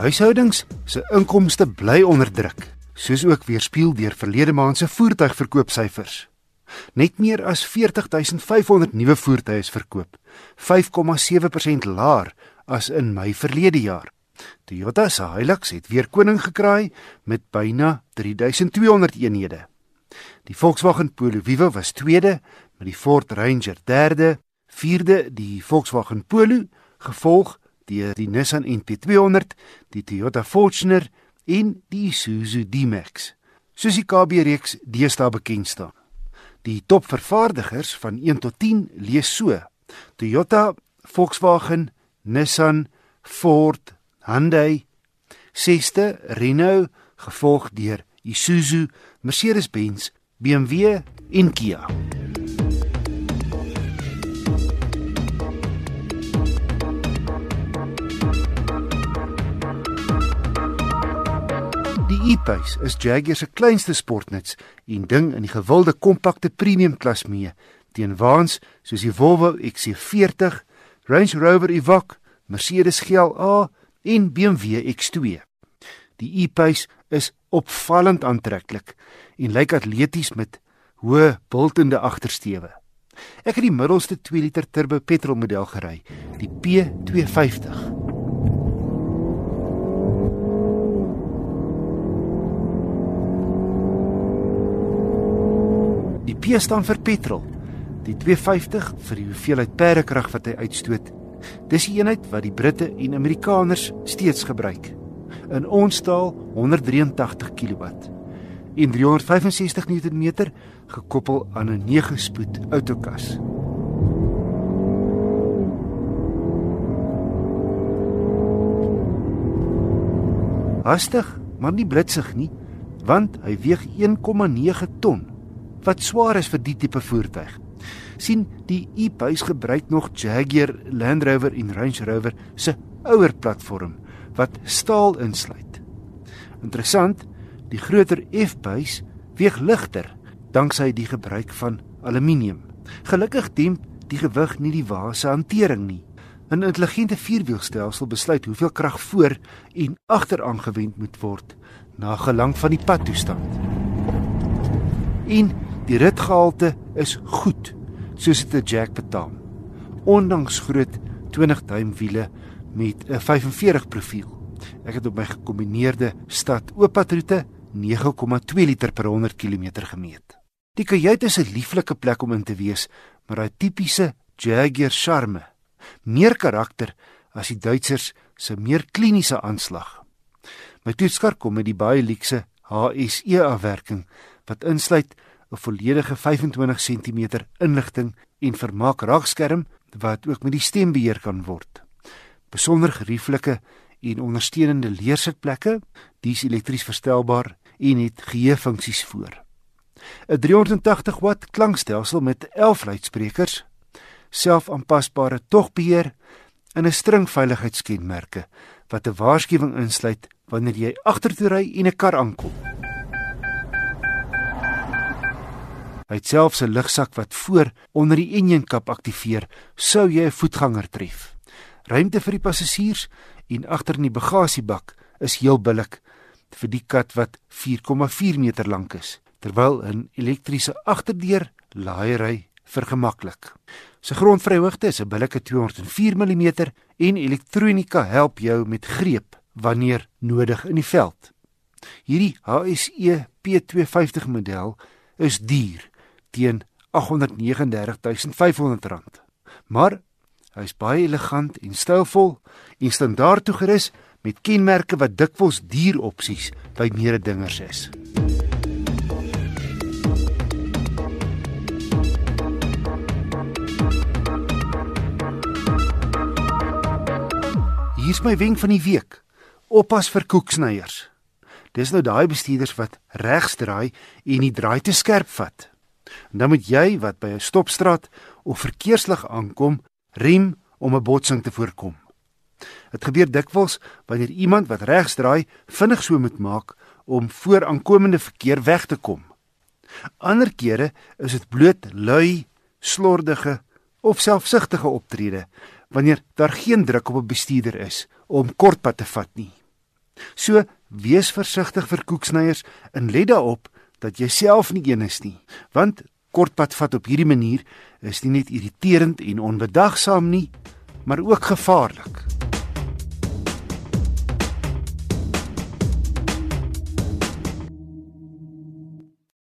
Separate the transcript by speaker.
Speaker 1: Huishoudings se inkomste bly onder druk, soos ook weerspieël deur verlede maand se voertuigverkoopsyfers. Net meer as 40500 nuwe voertuie is verkoop, 5,7% laer as in Mei verlede jaar. Toyota se Hilux het weer koning gekraai met byna 3200 eenhede. Die Volkswagen Polo Vivo was tweede, met die Ford Ranger derde, vierde die Volkswagen Polo, gevolg deur die Nissan NP200, die Toyota Fortuner en die Isuzu D-Max. Soos die KB reeks deesdae bekend staan. Die topvervaardigers van 1 tot 10 lees so: Toyota, Volkswagen, Nissan, Ford, Hyundai, sesde Renault, gevolg deur Isuzu, Mercedes-Benz, BMW en Kia. Die E-Pace is Jaguar se kleinste sportnuts en ding in die gewilde kompakte premium klas mee teen waans soos die Volvo XC40, Range Rover Evoque, Mercedes GLA en BMW X2. Die E-Pace is opvallend aantreklik en lyk atleties met hoë bultende agtersteewe. Ek het die middelste 2 liter turbo petrol model gery, die P250. Die P staan vir petrol. Die 250 vir die hoeveelheid perdekrag wat hy uitstoot. Dis die eenheid wat die Britte en Amerikaners steeds gebruik. In ons taal 183 kW en 365 Nm gekoppel aan 'n 9-spoed outokas. Hastig, maar nie blitsig nie, want hy weeg 1,9 ton wat swaar is vir die tipe voertuig. sien die e-Pace gebruik nog Jaguar, Land Rover en Range Rover se ouer platform wat staal insluit. Interessant, die groter F-Pace weeg ligter danksy die gebruik van aluminium. Gelukkig demp die gewig nie die wa se hantering nie. 'n Intelligente vierwielstelsel besluit hoeveel krag voor en agter aangewend moet word na gelang van die padtoestand. En Die ritgehalte is goed, soos dit 'n Jack betaam. Ondanks groot 20 duim wiele met 'n 45 profiel. Ek het op my gekombineerde stad ooppadroete 9,2 liter per 100 km gemeet. Die kajuit is 'n lieflike plek om in te wees, maar daai tipiese Jaguar charme, meer karakter as die Duitsers se meer kliniese aanslag. My toetskar kom met die baie luukse HSE afwerking wat insluit 'n volledige 25 cm inligting en vermaak raakskerm wat ook met die stem beheer kan word. Besonder gerieflike en ondersteunende leersitplekke, dis elektries verstelbaar en het geheue-funksies voor. 'n 380 watt klankstelsel met 11 luidsprekers, selfaanpasbare togbeheer en 'n string veiligheidskenmerke wat 'n waarskuwing insluit wanneer jy agtertoe ry en 'n kar aankom. Hy het selfs 'n lugsak wat voor onder die enjinkap aktiveer sou jy 'n voetganger tref. Ruimte vir die passasiers en agter in die bagasiebak is heel billik vir die kat wat 4,4 meter lank is, terwyl 'n elektriese agterdeur laaiery vergemaklik. Sy grondvryhoogte is 'n billike 204 mm en elektronika help jou met greep wanneer nodig in die veld. Hierdie HSE P250 model is duur teen R839500. Maar hy's baie elegant en stylvol en standaard toegerus met kenmerke wat dikwels duur opsies by mededingers is. Hier is my wenk van die week. Oppas vir koeksnyers. Dis nou daai bestuurders wat regs draai en die draai te skerp vat. En dan moet jy wat by 'n stopstraat of verkeerslig aankom, rem om 'n botsing te voorkom. Dit gebeur dikwels wanneer iemand wat regs draai vinnig so moet maak om voor aankomende verkeer weg te kom. Ander kere is dit bloot lui, slordige of selfsugtige optrede wanneer daar geen druk op 'n bestuurder is om kortpad te vat nie. So wees versigtig vir koeksnyers en let daarop dat jy self nie een is nie, want kortpad vat op hierdie manier is nie net irriterend en onbedagsaam nie, maar ook gevaarlik.